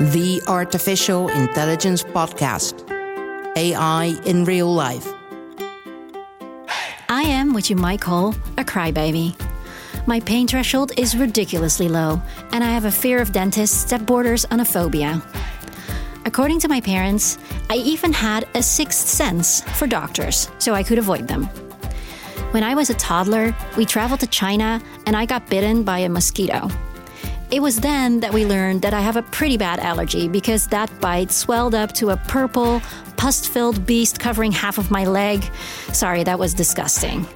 the Artificial Intelligence Podcast AI in Real Life. I am what you might call a crybaby. My pain threshold is ridiculously low, and I have a fear of dentists that borders on a phobia. According to my parents, I even had a sixth sense for doctors, so I could avoid them. When I was a toddler, we traveled to China and I got bitten by a mosquito. It was then that we learned that I have a pretty bad allergy because that bite swelled up to a purple, pus filled beast covering half of my leg. Sorry, that was disgusting.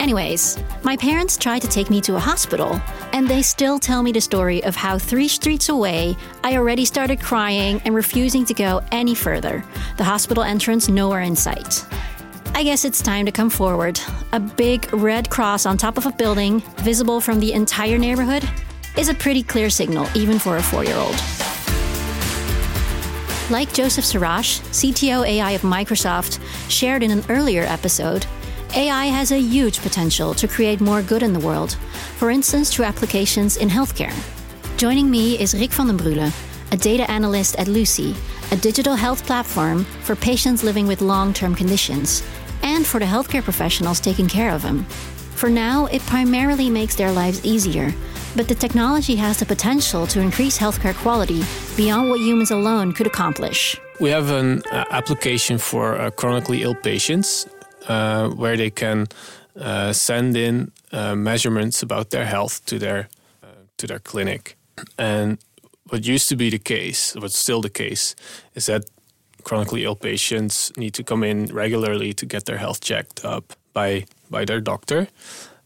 Anyways, my parents tried to take me to a hospital, and they still tell me the story of how three streets away, I already started crying and refusing to go any further. The hospital entrance nowhere in sight. I guess it's time to come forward. A big red cross on top of a building, visible from the entire neighborhood, is a pretty clear signal, even for a four year old. Like Joseph Sirosh, CTO AI of Microsoft, shared in an earlier episode, AI has a huge potential to create more good in the world, for instance, through applications in healthcare. Joining me is Rick van den Brule, a data analyst at Luscii, a digital health platform for patients living with long term conditions, and for the healthcare professionals taking care of them. For now, it primarily makes their lives easier but the technology has the potential to increase healthcare quality beyond what humans alone could accomplish. We have an uh, application for uh, chronically ill patients uh, where they can uh, send in uh, measurements about their health to their to their clinic. And what used to be the case, what's still the case, is that chronically ill patients need to come in regularly to get their health checked up by by their doctor.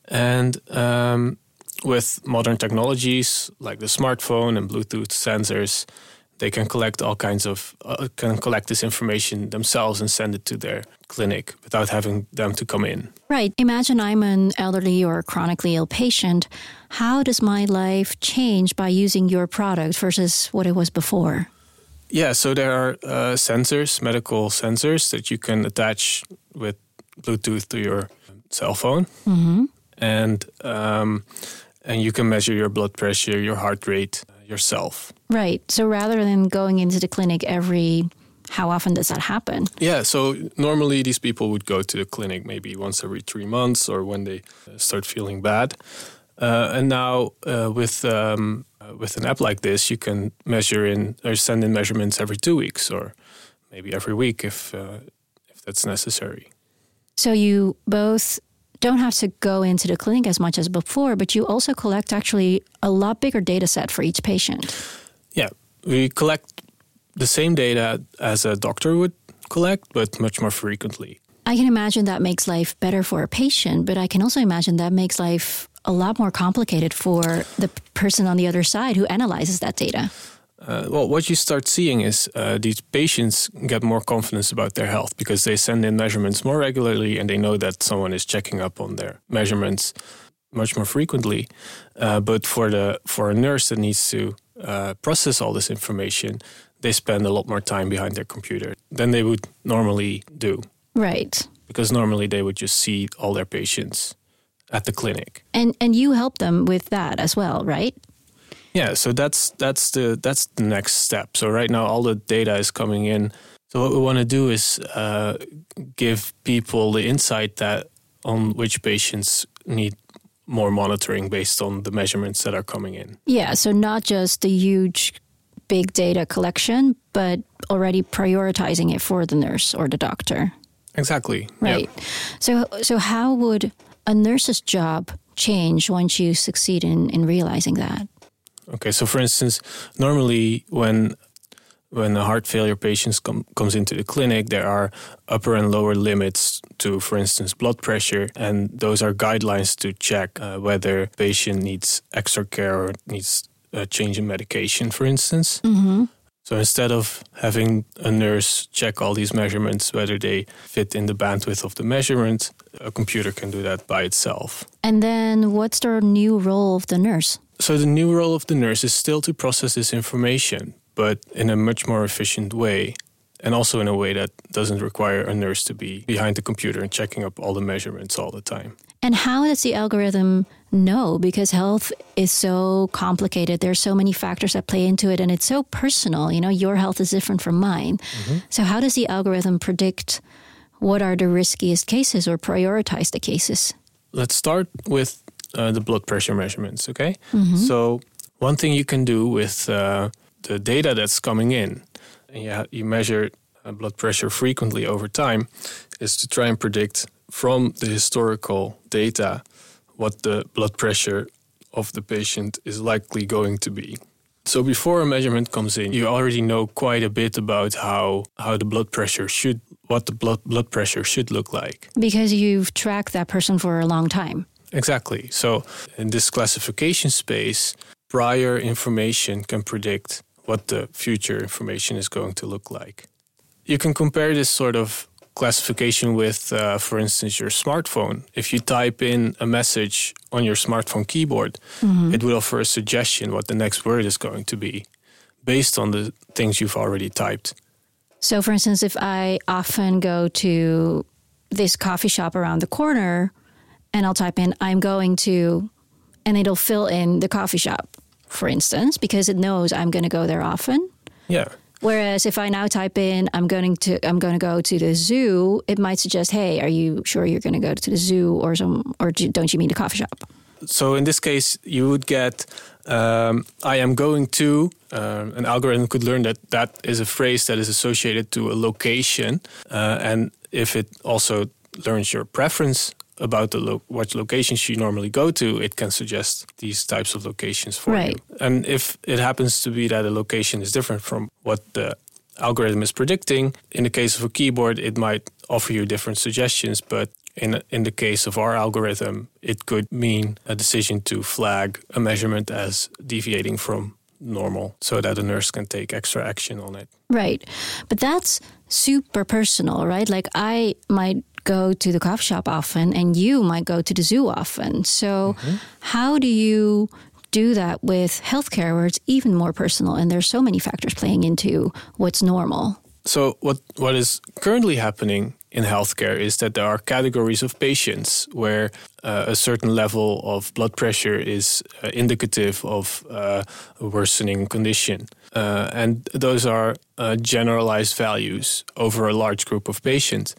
And um, with modern technologies like the smartphone and Bluetooth sensors, they can collect all kinds of uh, can collect this information themselves and send it to their clinic without having them to come in. Right. Imagine I'm an elderly or chronically ill patient. How does my life change by using your product versus what it was before? Yeah, so there are uh, sensors, medical sensors that you can attach with Bluetooth to your cell phone, mm-hmm. and um, and you can measure your blood pressure, your heart rate uh, yourself. Right. So rather than going into the clinic every how often does that happen? Yeah, so normally these people would go to the clinic maybe once every three months or when they uh, start feeling bad. Uh, and now uh, with um, uh, with an app like this, you can measure in or send in measurements every two weeks or maybe every week if uh, if that's necessary. So you both don't have to go into the clinic as much as before, but you also collect actually a lot bigger data set for each patient. Yeah, we collect the same data as a doctor would collect, but much more frequently. I can imagine that makes life better for a patient, but I can also imagine that makes life a lot more complicated for the person on the other side who analyzes that data. Uh, well, what you start seeing is uh, these patients get more confidence about their health because they send in measurements more regularly and they know that someone is checking up on their measurements much more frequently. Uh, but for the for a nurse that needs to uh, process all this information, they spend a lot more time behind their computer than they would normally do. Right. Because normally they would just see all their patients at the clinic. And and you help them with that as well, right? Yeah, so that's that's the that's the next step. So right now, all the data is coming in. So what we want to do is uh, give people the insight that on which patients need more monitoring based on the measurements that are coming in. Yeah, so not just the huge big data collection, but already prioritizing it for the nurse or the doctor. Exactly. Right. Yep. So so how would a nurse's job change once you succeed in, in realizing that? Okay, so for instance, normally when when a heart failure patient com- comes into the clinic, there are upper and lower limits to, for instance, blood pressure, and those are guidelines to check uh, whether patient needs extra care or needs a change in medication, for instance. Mm-hmm. So instead of having a nurse check all these measurements, whether they fit in the bandwidth of the measurement, a computer can do that by itself. And then what's the new role of the nurse? So the new role of the nurse is still to process this information, but in a much more efficient way. And also in a way that doesn't require a nurse to be behind the computer and checking up all the measurements all the time. And how does the algorithm know? Because health is so complicated. There's so many factors that play into it, and it's so personal. You know, your health is different from mine. Mm-hmm. So, how does the algorithm predict what are the riskiest cases or prioritize the cases? Let's start with uh, the blood pressure measurements, okay? Mm-hmm. So, one thing you can do with uh, the data that's coming in, and you, you measure uh, blood pressure frequently over time, is to try and predict from the historical data what the blood pressure of the patient is likely going to be. So before a measurement comes in, you already know quite a bit about how how the blood pressure should what the blood blood pressure should look like. Because you've tracked that person for a long time. Exactly. So in this classification space, prior information can predict what the future information is going to look like. You can compare this sort of classification with, uh, for instance, your smartphone. If you type in a message on your smartphone keyboard, mm-hmm. it will offer a suggestion what the next word is going to be based on the things you've already typed. So, for instance, if I often go to this coffee shop around the corner and I'll type in, I'm going to, and it'll fill in the coffee shop, for instance, because it knows I'm going to go there often. Yeah. Whereas if I now type in I'm going to I'm going to go to the zoo, it might suggest, "Hey, are you sure you're going to go to the zoo or some or don't you mean the coffee shop?" So in this case, you would get um, I am going to. Uh, an algorithm could learn that that is a phrase that is associated to a location, uh, and if it also learns your preference about the lo- what locations you normally go to, it can suggest these types of locations for right. you. And if it happens to be that a location is different from what the algorithm is predicting, in the case of a keyboard, it might offer you different suggestions, but in in the case of our algorithm, it could mean a decision to flag a measurement as deviating from normal so that a nurse can take extra action on it. Right. But that's super personal, right? Like I might go to the coffee shop often and you might go to the zoo often. So, mm-hmm. how do you do that with healthcare where it's even more personal and there's so many factors playing into what's normal? So, what, what is currently happening in healthcare is that there are categories of patients where uh, a certain level of blood pressure is uh, indicative of uh, a worsening condition. Uh, and those are uh, generalized values over a large group of patients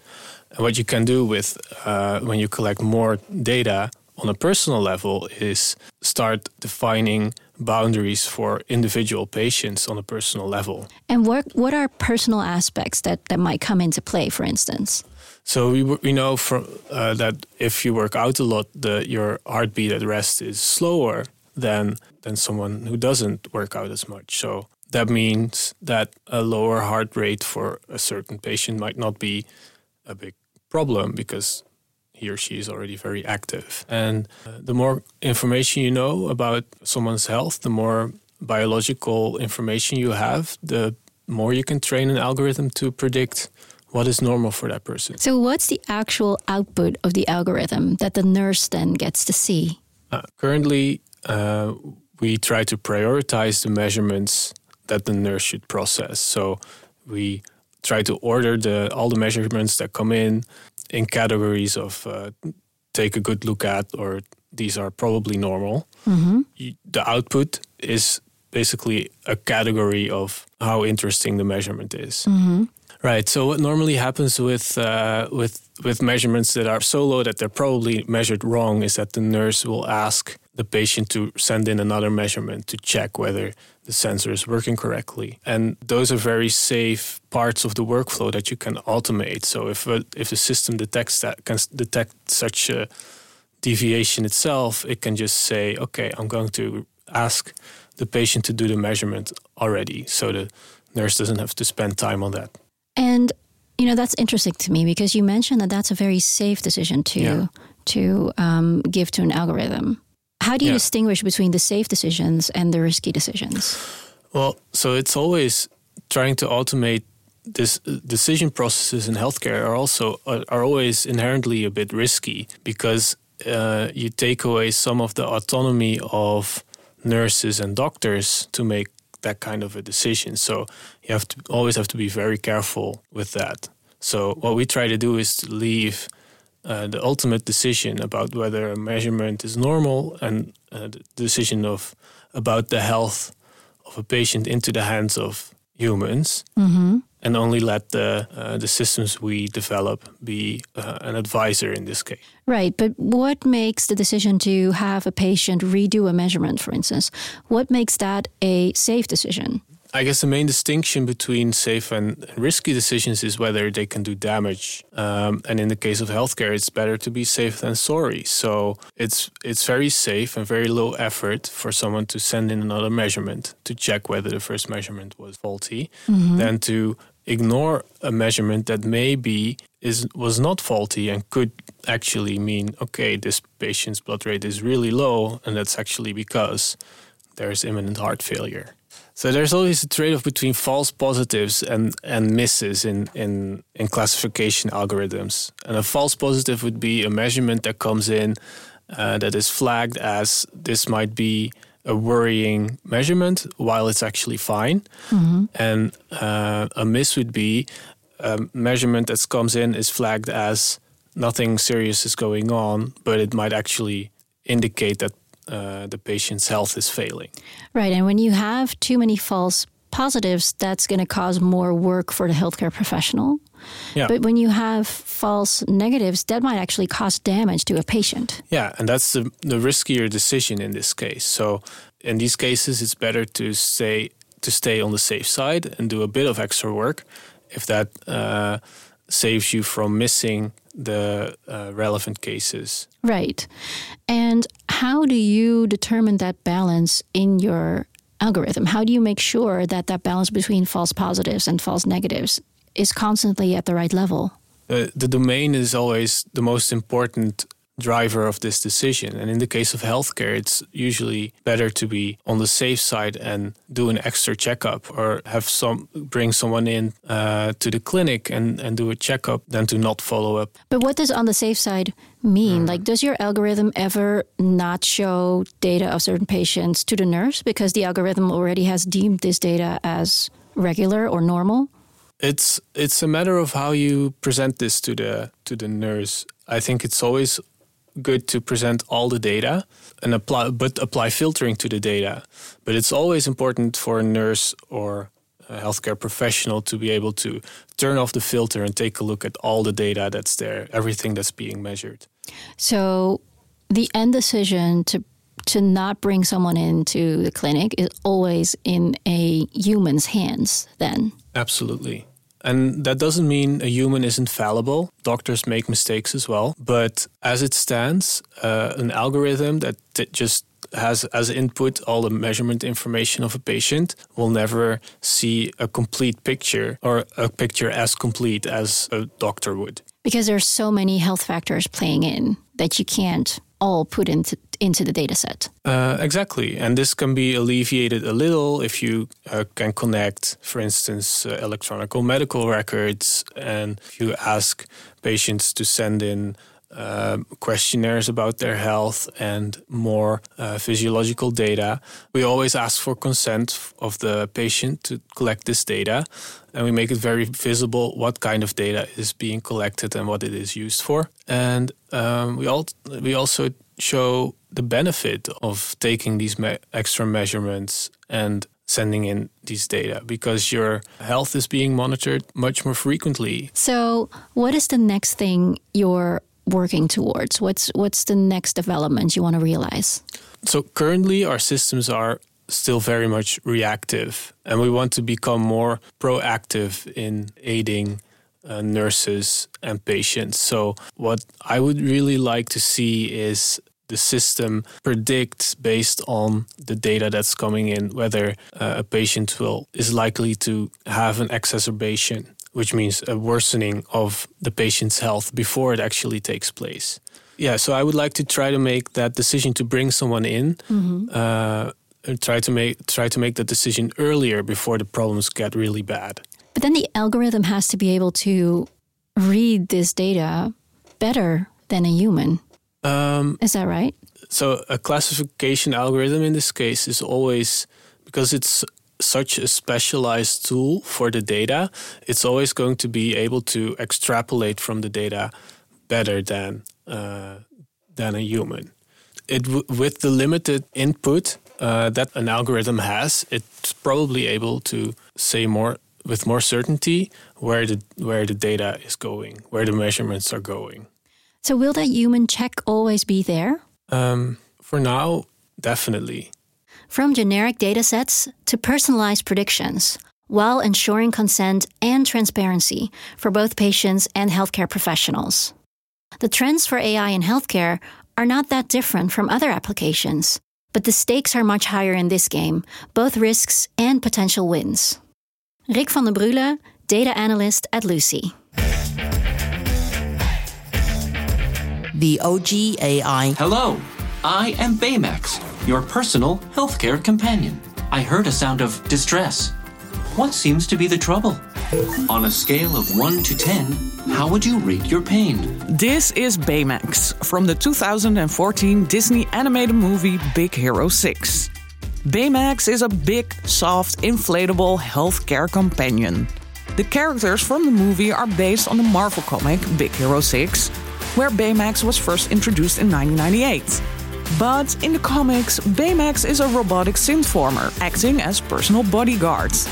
what you can do with uh, when you collect more data on a personal level is start defining boundaries for individual patients on a personal level. And what what are personal aspects that, that might come into play, for instance? So we, we know from, uh, that if you work out a lot, the, your heartbeat at rest is slower than than someone who doesn't work out as much. So that means that a lower heart rate for a certain patient might not be a big problem because he or she is already very active. And uh, the more information you know about someone's health, the more biological information you have, the more you can train an algorithm to predict what is normal for that person. So, what's the actual output of the algorithm that the nurse then gets to see? Uh, currently, uh, we try to prioritize the measurements that the nurse should process. So, we try to order the all the measurements that come in in categories of uh, take a good look at or these are probably normal. Mm-hmm. the output is basically a category of how interesting the measurement is. Mm-hmm. Right. So what normally happens with uh, with with measurements that are so low that they're probably measured wrong is that the nurse will ask the patient to send in another measurement to check whether the sensor is working correctly. And those are very safe parts of the workflow that you can automate. So if a, if the system detects that can detect such a deviation itself, it can just say, okay, I'm going to ask the patient to do the measurement already, so the nurse doesn't have to spend time on that. And you know that's interesting to me because you mentioned that that's a very safe decision to yeah. to um, give to an algorithm. How do you yeah. distinguish between the safe decisions and the risky decisions? Well, so it's always trying to automate this uh, decision processes in healthcare are also are, are always inherently a bit risky because uh, you take away some of the autonomy of nurses and doctors to make that kind of a decision. So you have to always have to be very careful with that. So what we try to do is to leave uh, the ultimate decision about whether a measurement is normal and uh, the decision of about the health of a patient into the hands of humans Mm-hmm. and only let the uh, the systems we develop be uh, an advisor in this case. Right, but what makes the decision to have a patient redo a measurement, for instance? What makes that a safe decision? I guess the main distinction between safe and risky decisions is whether they can do damage. Um, and in the case of healthcare, it's better to be safe than sorry. So it's it's very safe and very low effort for someone to send in another measurement to check whether the first measurement was faulty, than to ignore a measurement that maybe is was not faulty and could actually mean okay, this patient's blood rate is really low, and that's actually because there's imminent heart failure. So there's always a trade-off between false positives and, and misses in, in, in classification algorithms. And a false positive would be a measurement that comes in uh, that is flagged as this might be a worrying measurement while it's actually fine. And uh, a miss would be a measurement that comes in is flagged as nothing serious is going on, but it might actually indicate that uh, the patient's health is failing. Right, and when you have too many false positives, that's going to cause more work for the healthcare professional. Yeah. But when you have false negatives, that might actually cause damage to a patient. Yeah, and that's the, the riskier decision in this case. So in these cases, it's better to stay to stay on the safe side and do a bit of extra work, if that uh, saves you from missing the uh, relevant cases. Right. And how do you determine that balance in your algorithm? How do you make sure that that balance between false positives and false negatives is constantly at the right level? Uh, the domain is always the most important driver of this decision. And in the case of healthcare, it's usually better to be on the safe side and do an extra checkup or have some bring someone in uh, to the clinic and, and do a checkup than to not follow up. But what does on the safe side mean? Like, does your algorithm ever not show data of certain patients to the nurse because the algorithm already has deemed this data as regular or normal? It's it's a matter of how you present this to the to the nurse. I think it's always good to present all the data and apply but apply filtering to the data. But it's always important for a nurse or a healthcare professional to be able to turn off the filter and take a look at all the data that's there, everything that's being measured. So, the end decision to to not bring someone into the clinic is always in a human's hands. Then, Absolutely. And that doesn't mean a human isn't fallible. Doctors make mistakes as well. But as it stands, uh, an algorithm that t- just has as input all the measurement information of a patient will never see a complete picture or a picture as complete as a doctor would. because there's so many health factors playing in that you can't all put into into the data set. Uh, exactly. And this can be alleviated a little if you uh, can connect, for instance, uh, electronic medical records, and if you ask patients to send in uh, questionnaires about their health and more uh, physiological data. We always ask for consent of the patient to collect this data, and we make it very visible what kind of data is being collected and what it is used for. And um, we, all, we also show the benefit of taking these me- extra measurements and sending in these data because your health is being monitored much more frequently. So, what is the next thing you're working towards? What's what's the next development you want to realize? So currently our systems are still very much reactive and we want to become more proactive in aiding uh, nurses and patients. So what I would really like to see is the system predicts based on the data that's coming in whether uh, a patient will is likely to have an exacerbation which means a worsening of the patient's health before it actually takes place. Yeah so i would like to try to make that decision to bring someone in uh, and try to make try to make that decision earlier before the problems get really bad But then the algorithm has to be able to read this data better than a human. um, Is that right? so a classification algorithm in this case is always because it's such a specialized tool for the data it's always going to be able to extrapolate from the data better than uh, than a human. It with the limited input uh, that an algorithm has, it's probably able to say more with more certainty where the where the data is going, where the measurements are going. So will that human check always be there? Um, for now, definitely. From generic datasets to personalized predictions, while ensuring consent and transparency for both patients and healthcare professionals. The trends for AI in healthcare are not that different from other applications, but the stakes are much higher in this game, both risks and potential wins. Rick van der Brule, data analyst at Luscii. The OG AI. Hello, I am Baymax, your personal healthcare companion. I heard a sound of distress. What seems to be the trouble? On a scale of 1 to 10, how would you rate your pain? This is Baymax from the 2014 Disney animated movie Big Hero 6. Baymax is a big, soft, inflatable healthcare companion. The characters from the movie are based on the Marvel comic Big Hero 6, where Baymax was first introduced in 1998. But in the comics, Baymax is a robotic synthformer acting as personal bodyguards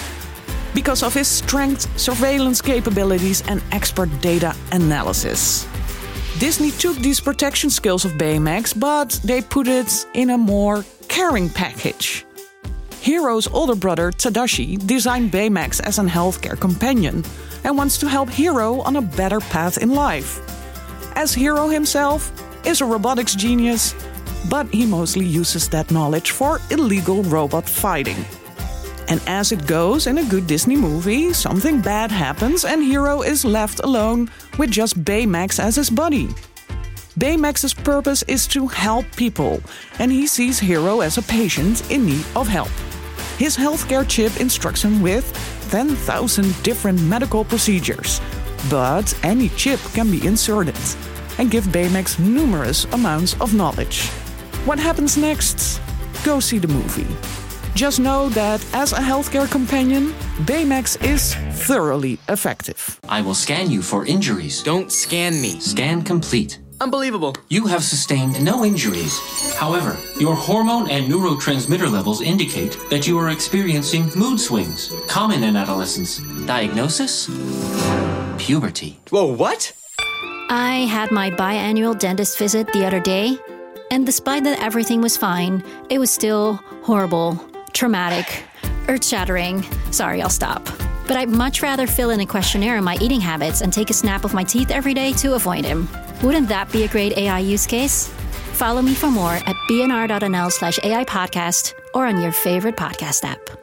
because of his strength, surveillance capabilities, and expert data analysis. Disney took these protection skills of Baymax, but they put it in a more caring package. Hero's older brother, Tadashi, designed Baymax as a healthcare companion and wants to help Hero on a better path in life. As Hero himself is a robotics genius, but he mostly uses that knowledge for illegal robot fighting. And as it goes in a good Disney movie, something bad happens and Hero is left alone with just Baymax as his buddy. Baymax's purpose is to help people, and he sees Hero as a patient in need of help. His healthcare chip instructs him with 10,000 different medical procedures, but any chip can be inserted and give Baymax numerous amounts of knowledge. What happens next? Go see the movie. Just know that as a healthcare companion, Baymax is thoroughly effective. I will scan you for injuries. Don't scan me. Scan complete. Unbelievable. You have sustained no injuries. However, your hormone and neurotransmitter levels indicate that you are experiencing mood swings, common in adolescence. Diagnosis? Puberty. Whoa, what? I had my biannual dentist visit the other day, and despite that everything was fine, it was still horrible, traumatic, earth shattering. Sorry, I'll stop. But I'd much rather fill in a questionnaire on my eating habits and take a snap of my teeth every day to avoid him. Wouldn't that be a great AI use case? Follow me for more at bnr.nl slash AI podcast or on your favorite podcast app.